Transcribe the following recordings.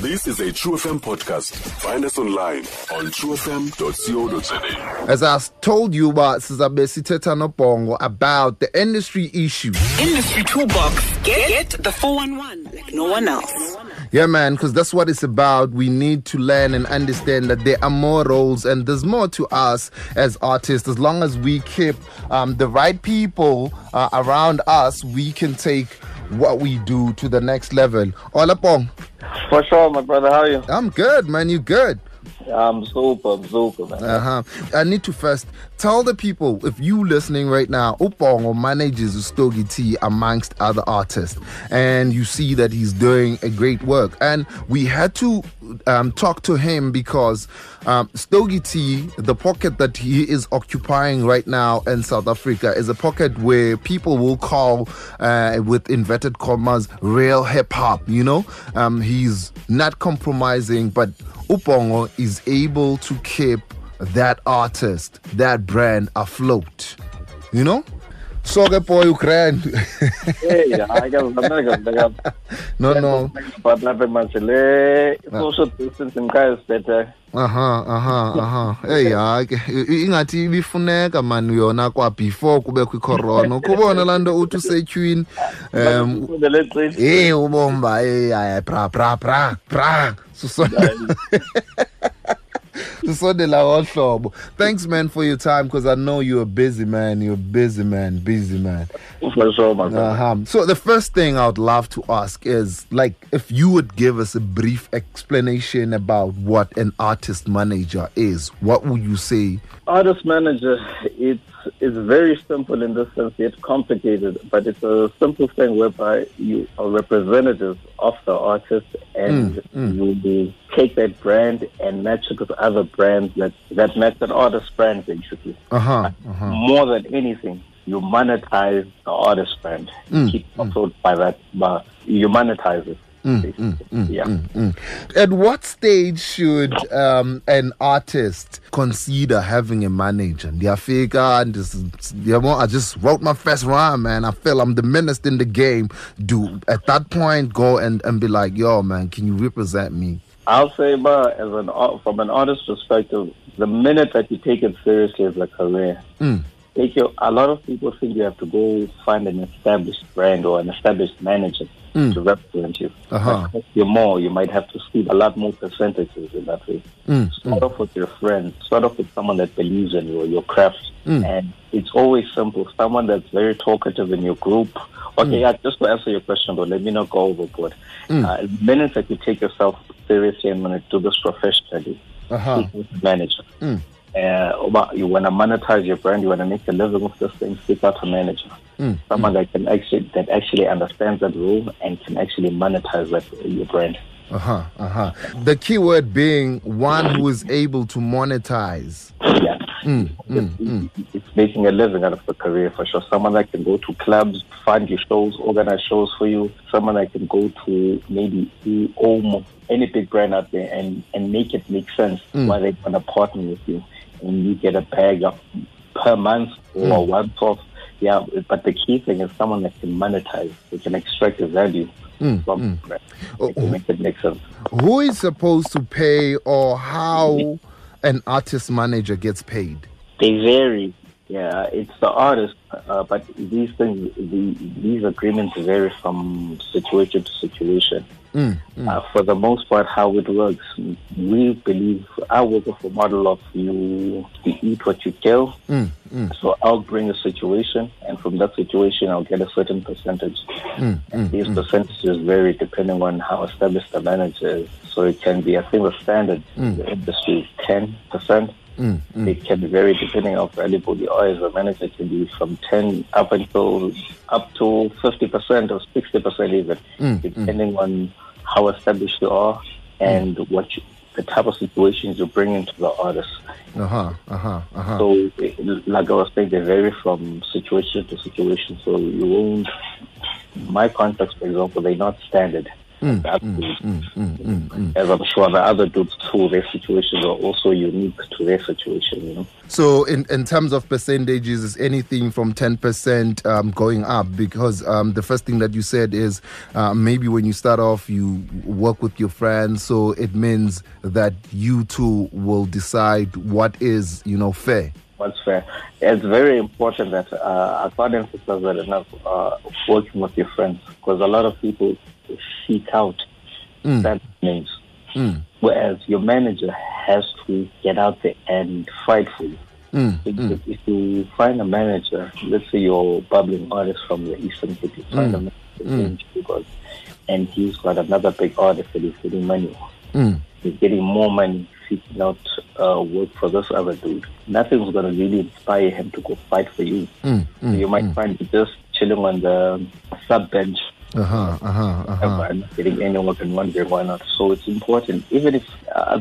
This is a True FM podcast. Find us online on truefm.co.za. As I told you about Sizabe Siteta Nobongo about the industry issue. Industry Toolbox. Get, get the 411 like no one else. Yeah, man, because that's what it's about. We need to learn and understand that there are more roles and there's more to us as artists. As long as we keep um, the right people uh, around us, we can take what we do to the next level. Olapong, For sure, my brother. How are you? I'm good, man. You good? I'm super, I'm super, man. Uh huh. I need to first tell the people if you listening right now, Upongo manages Stogie T amongst other artists, and you see that he's doing a great work. And we had to um, talk to him because um, Stogie T, the pocket that he is occupying right now in South Africa, is a pocket where people will call, uh, with inverted commas, real hip hop. You know, um, he's not compromising, but Upongo is able to keep that artist, that brand afloat. You know? So ke boy Ukraine. Hey, I got a no no. But lapha manje le social distancing guys better. Aha aha aha. Hey ya ke i- ingathi ibifuneka man yona kwa before kube kwi corona. Ukubona lanto uthi usequeen um the late great. eh ubomba eh ay bra bra bra bra. Susona. Ngohlobo. Thanks man for your time because I know you're a busy man. You're a busy man, busy man. For sure, my brother. Uh-huh. So the first thing I would love to ask is like if you would give us a brief explanation about what an artist manager is, what would you say? Artist manager, it's it's very simple in this sense, yet complicated, but it's a simple thing whereby you are representative of the artist and you will take that brand and match it with other brands that, that match that artist brand basically. Uh-huh. uh-huh. More than anything, you monetize the artist brand. Mm, Keep afloat by that, but you monetize it. Basically. yeah. Mm. At what stage should um, an artist consider having a manager? Ndiyafika, ndis- ndiyabo- I just wrote my first rhyme, man. I feel I'm the menace in the game. Do at that point go and, and be like, yo, man, can you represent me? I'll say, but as an from an artist perspective, the minute that you take it seriously as a career, Mm. Take your. A lot of people think you have to go find an established brand or an established manager Mm. to represent you. Uh-huh. You're more, you might have to see a lot more percentages in that way. Mm, Start off with your friends. Start off with someone that believes in you or your craft. Mm. And it's always simple. Someone that's very talkative in your group. Okay, Mm. yeah, just to answer your question, but let me not go overboard. Uh, the minute that you take yourself seriously and want to do this professionally, Uh-huh. speak with the manager. Mm. Uh, you want to monetize your brand, you want to make a living with this thing, seek out a manager. Mm. Someone that can actually that actually understands that rule and can actually monetize that your brand. Uh-huh. Uh-huh. The key word being one who is able to monetize. Yeah. Mm, mm, It's, mm. it's making a living out of the career for sure. Someone that can go to clubs, fund your shows, organize shows for you. Someone that can go to maybe almost any big brand out there and, and make it make sense why they want to partner with you. And you get a bag of per month or hmm. once off. Yeah, but the key thing is someone that can monetize, they can extract the value hmm, from hmm. the brand. Oh, they can oh. make it make sense. Who is supposed to pay or how an artist manager gets paid? They vary. Yeah, it's the artist, uh, but these things, the, these agreements vary from situation to situation. Mm, Uh, for the most part, how it works, we believe I work with a model of you, you eat what you kill. Mm, mm, So I'll bring a situation, and from that situation, I'll get a certain percentage. mm, And these percentages vary depending on how established the manager is. So it can be, I think the standard in the industry is 10%. mm, mm. It can vary depending on how valuable you are as a manager. It can be from 10 up until up to 50% or 60% even, Mm, depending on how established you are and what you, the type of situations you bring into the artist. Uh-huh. Uh-huh. Uh-huh. So, like I was saying, they vary from situation to situation. So you won't. My contracts, for example, they're not standard. Mm, Absolutely. As I'm sure the other dudes too, their situations are also unique to their situation, you know. So, in, in terms of percentages, is anything from 10% um, going up? Because um, the first thing that you said is uh, maybe when you start off, you work with your friends. So, it means that you two will decide what is, you know, fair. What's fair? It's very important that uh, I can't emphasize that enough. Uh, working with your friends, because a lot of people seek out hmm. that names, hmm. whereas your manager has to get out there and fight for you. Hmm. If, if you find a manager, let's say you're bubbling artist from the Eastern City, find a manager because, and he's got another big artist that he's getting money. Off. He's getting more money seeking out uh, work for this other dude. Nothing's going to really inspire him to go fight for you. So you might find him just chilling on the sub bench Uh huh, uh huh, uh huh. and not getting any work and wondering why not. So it's important, even if uh,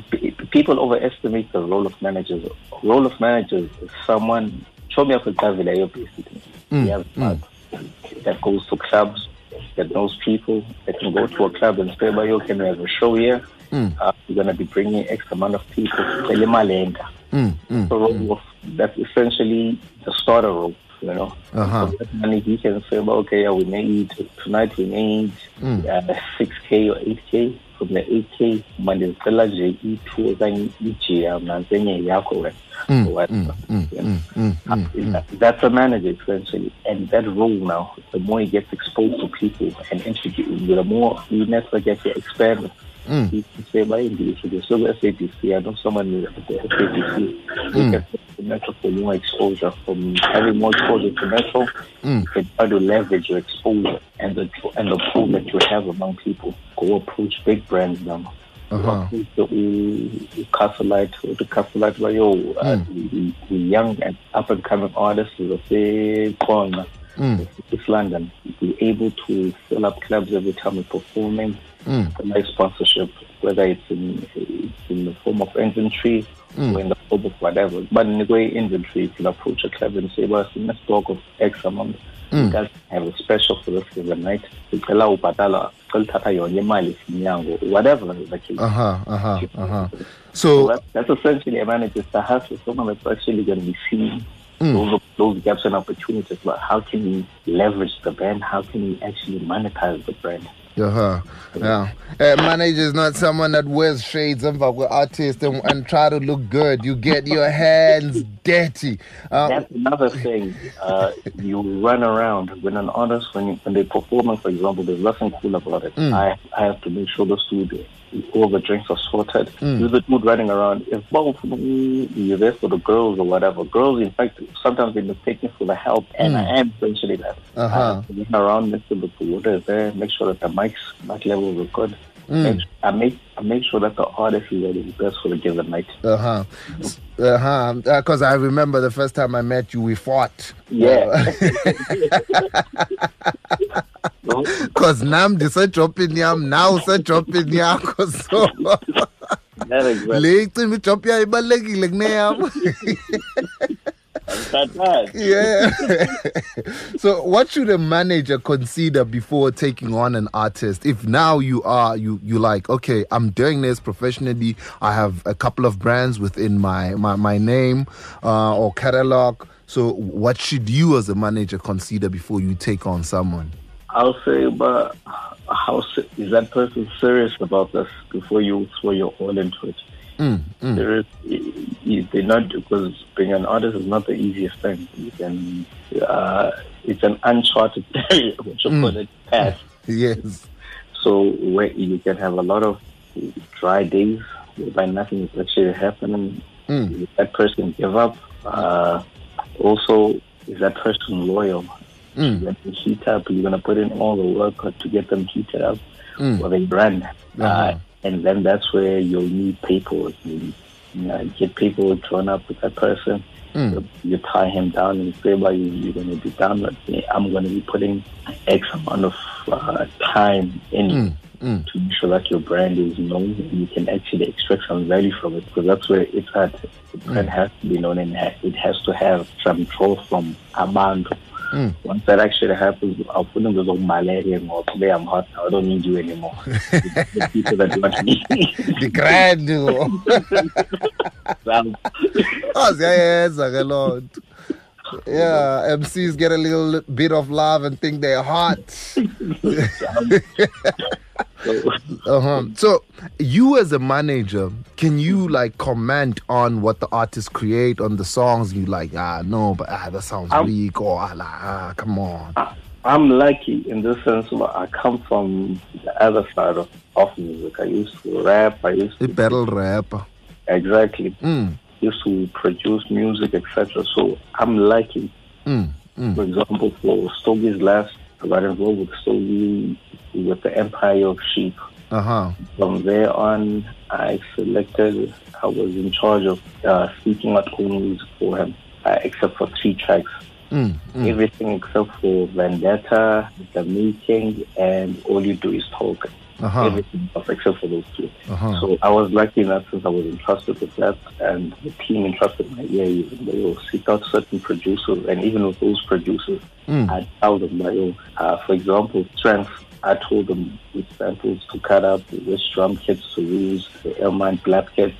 people overestimate the role of managers. Role of managers is someone. Show me up with Davila, basically. Mm, He has mm. that goes to clubs, that knows people, that can go to a club and say, "Well, you can have a show here. Mm. Uh, we're going to be bringing X amount of people." Tell him Malenga. Mm, mm, So role of, that's essentially the starter role, you know. Uh-huh. So money he can say, well, okay, yeah, we need tonight we need Mm. uh, 6k or 8k. From the 8k, mandizicela nje i-two okanye ijam nansenye yakho wena. Or what, mm, mm, you mm, uh, know. That- That's a manager essentially, and that role now, the more he gets exposed to people and introduced, the more your network gets expanded. Mm. Can say, So SABC, I know someone at the can put the Metro for more exposure, from having more exposure to Metro, Mm. you can try to leverage your exposure and the and the pool that you have among people. Go approach big brands now. Uh-huh. The like, yo, uh, we young and up and coming artists, corner. Mm. East London, we're able to fill up clubs every time we're performing. Mm. A nice sponsorship, whether it's in it's in the form of inventory or in the form of whatever. But in the way inventory, you can approach a club and say, well, in the stock of X amount, you guys have a special for this the night. Sicela ubhatala, sicela uthatha yona imali sinyango, whatever the case. Uh-huh, uh-huh, uh-huh. So So, that, that's essentially a manager's task for someone that's actually going to be seeing those, those gaps and opportunities. But how can we leverage the brand? How can we actually monetize the brand? Uh-huh, yeah. Uh, manager is not someone that wears shades and with artist and, and try to look good. You get your hands dirty. Uh, That's another thing. Uh, you run around when an artist, when, when they're performing, for example, there's nothing cool about it. I, I have to make sure the studio, all the drinks are sorted. You're the dude running around. If both you're there for the girls or whatever, girls, in fact, sometimes they mistake me for the help, and I am essentially that. Uh-huh. I have to run around, make sure that the water is there, make sure that the mics, mic levels are good. Make, I make I make sure that the artist is ready best for the given night. Uh-huh. Uh-huh. Because I remember the first time I met you, we fought. Yeah. Because I'm dropping yam, now dropping yakho so That is right. le icimbi ijob yayo ibalulekile kuneyam yeah. So what should a manager consider before taking on an artist? If now you are you you like okay i'm doing this professionally i have a couple of brands within my my, my name uh, or catalog. So what should you as a manager consider before you take on someone I'll say, but how is that person serious about this before you throw your all into it? mm, mm, Serious, y- y- they're not because being an artist is not the easiest thing. You can, uh, it's an uncharted area, what you call it, path. yes So where you can have a lot of dry days whereby nothing is actually happening. Mm. Is that person give up? Uh, also, is that person loyal? Mm. You're going to heat up. You're going to put in all the work to get them heated up, Mm. or they run. Uh-huh. Uh, and then that's where you'll need paperwork. You, you know, get paperwork drawn up with that person. Mm. You, you tie him down and say, well, you, you're going to be down with me. I'm going to be putting X amount of uh, time in Mm. Mm. to make sure that your brand is known and you can actually extract some value from it because that's where it's at. The brand has to be known and it has to have some draw from Amando Mm. Once that actually happens, I'll put them those malaria or today I'm hot. I don't need you anymore. the people that want me. the grand siyayenza ke loo nto yeah mcs get a little bit of love and think they're hot uh-huh. so you as a manager can you like comment on what the artists create on the songs you like ah no but ah that sounds Um, weak or ah, like, ah come on I'm lucky in this sense. where I come from the other side of, of music. I used to rap. I used the to battle rap exactly mm, used to produce music, etc. So I'm lucky. mm, mm. For example, for Stogie's last, I got involved with Stogie with the Empire of Sheep. uh-huh From there on, I selected. I was in charge of uh, speaking out all music for him, uh, except for three tracks. mm, mm. Everything except for Vendetta, The Meeting, and All You Do Is Talk. uh-huh Everything except for those two. uh-huh So I was lucky enough since I was entrusted with that, and the team entrusted my ear. Even they will seek out certain producers, and even with those producers, Mm. I tell them my own. Uh, for example, Strength, I told them which samples to cut up, which drum kits to use, the Airmine black kits,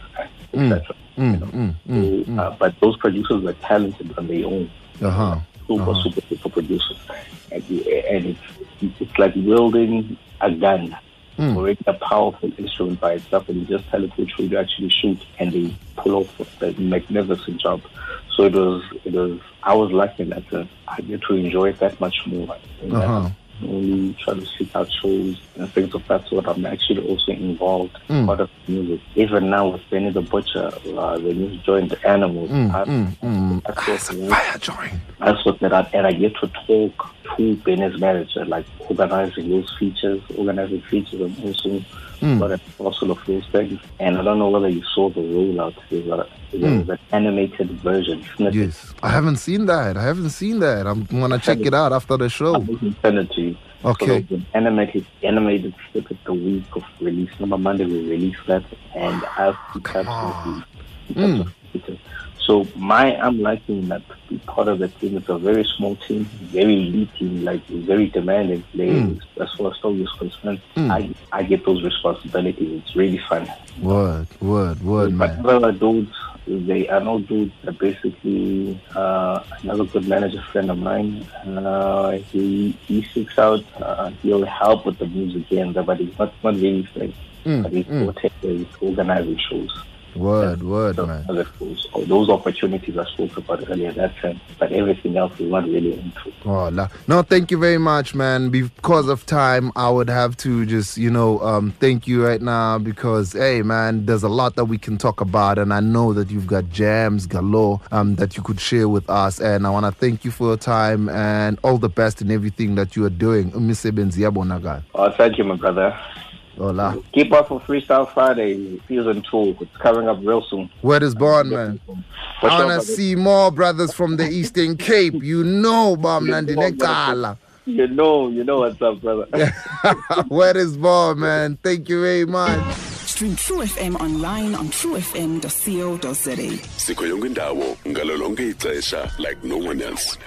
etc. Mm, you know. mm, mm, So, uh, but those producers were talented on their own uh-huh super, Uh-huh. super, super producers. And, and it's, it's like wielding a gun. Mm. Already a powerful instrument by itself, and you just tell it which way to actually shoot, and they pull off a magnificent job. So it was, it was. I was lucky that sense. I get to enjoy it that much more. Uh-huh. I only try to seek out shows and things of that sort. I'm actually also involved Mm. part of music. Even now with Benny the Butcher, uh, when he's joined the Animals, Mm, I, mm, mm. I Ah, it's a fire joint. I sort that out and I get to talk to Benny's manager, like organizing those features, organizing features and also Mm. got a parcel of those things. And I don't know whether you saw the rollout. There's, a, there's Mm. an animated version. Yes, I haven't seen that. I haven't seen that. I'm gonna check it out after the show. I can send it to you. Okay. So animated, animated snippet the week of release. Number Monday we release that, and I've on. Mm. So my I'm liking that to be part of the team. It's a very small team, very lead team, like very demanding players. Mm. As far as story is concerned, Mm. I I get those responsibilities. It's really fun. Word, word, word, But man. other dudes, they are no dudes that basically uh, another good manager friend of mine. Uh, he he seeks out. Uh, he'll help with the music and but he's not not really like. Mm, But he's, mm. he's organizing shows. Word, word, So, man. those opportunities I spoke about earlier, that's it. But everything else is not really into. Oh, la- no, thank you very much, man. Because of time, I would have to just, you know, um, thank you right now because, hey, man, there's a lot that we can talk about, and I know that you've got gems galore um, that you could share with us. And I want to thank you for your time and all the best in everything that you are doing. Oh, thank you, my brother. Oh, la. Keep up for Freestyle Friday season two. It's coming up real soon. Word is born, man. For I want to brother. see more brothers from the Eastern Cape. You know, Bam Nandi Come on, brother. Nekala. You know, you know what's up, brother. Word is born, man. Thank you very much. Stream True FM online on truefm.co.za. sikho yonke indawo ixesha like no one else